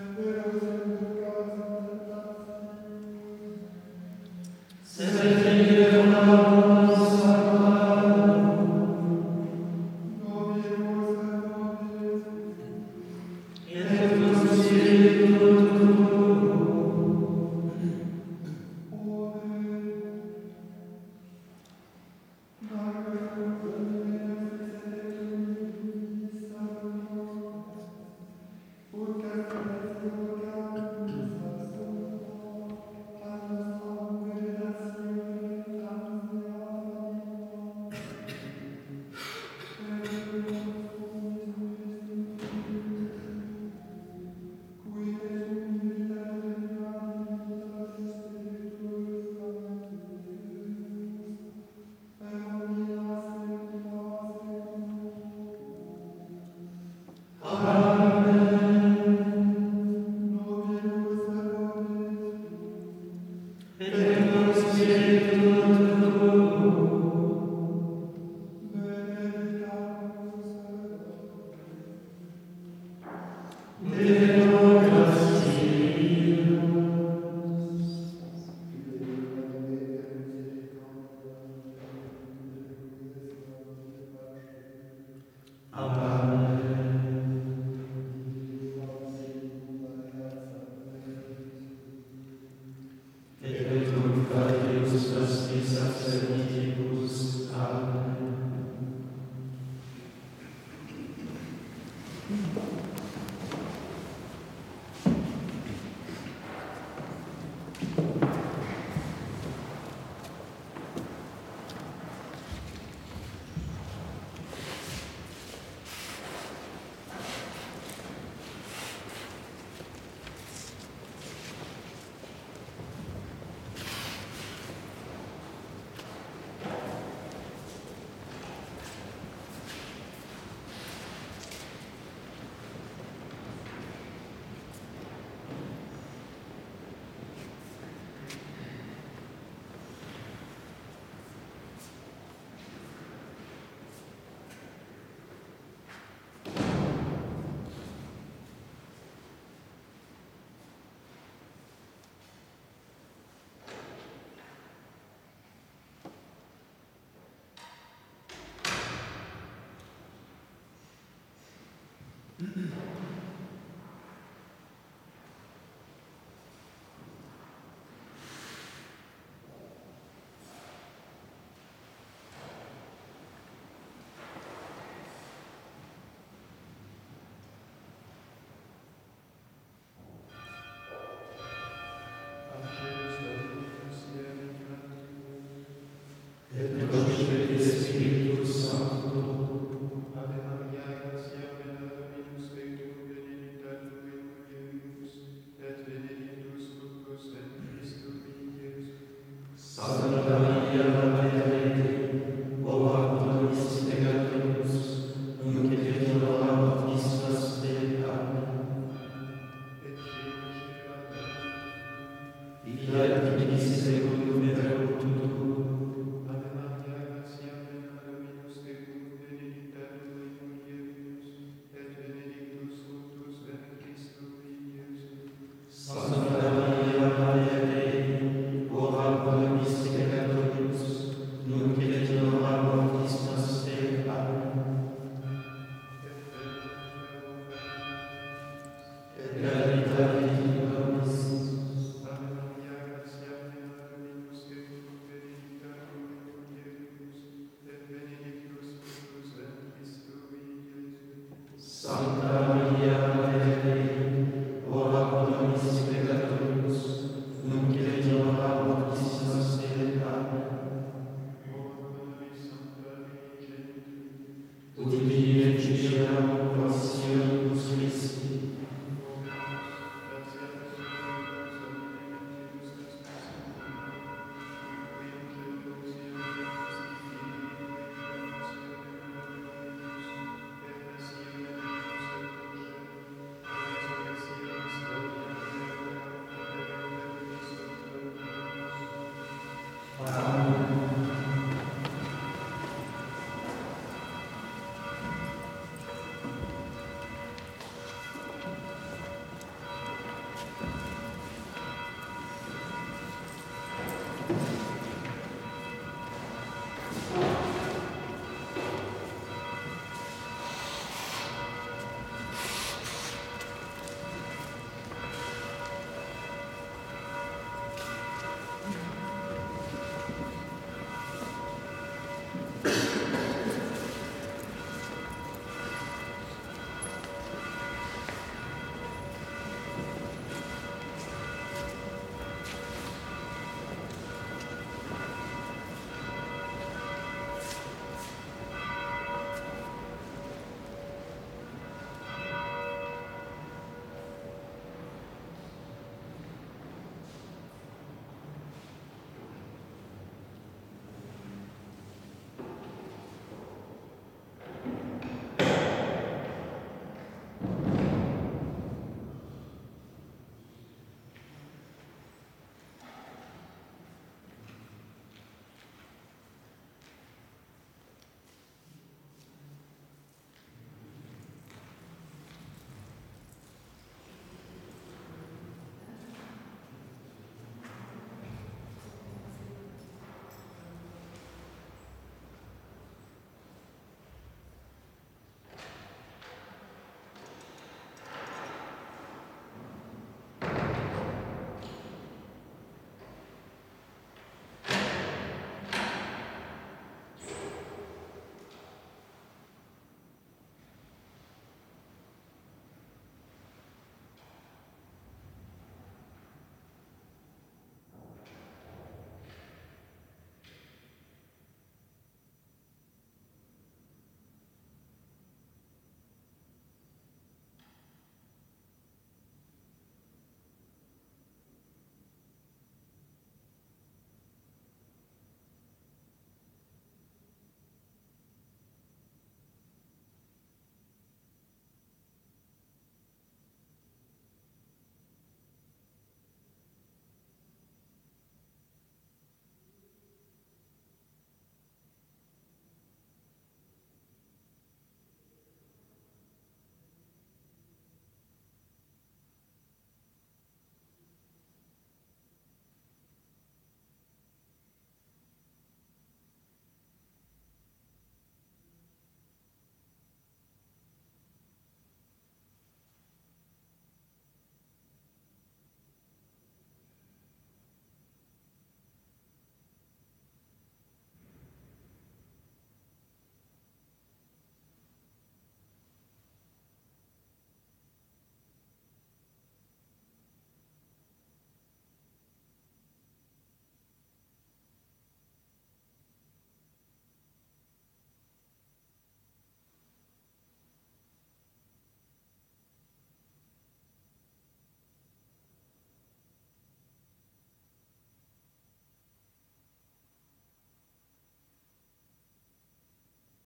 Ave Yeah.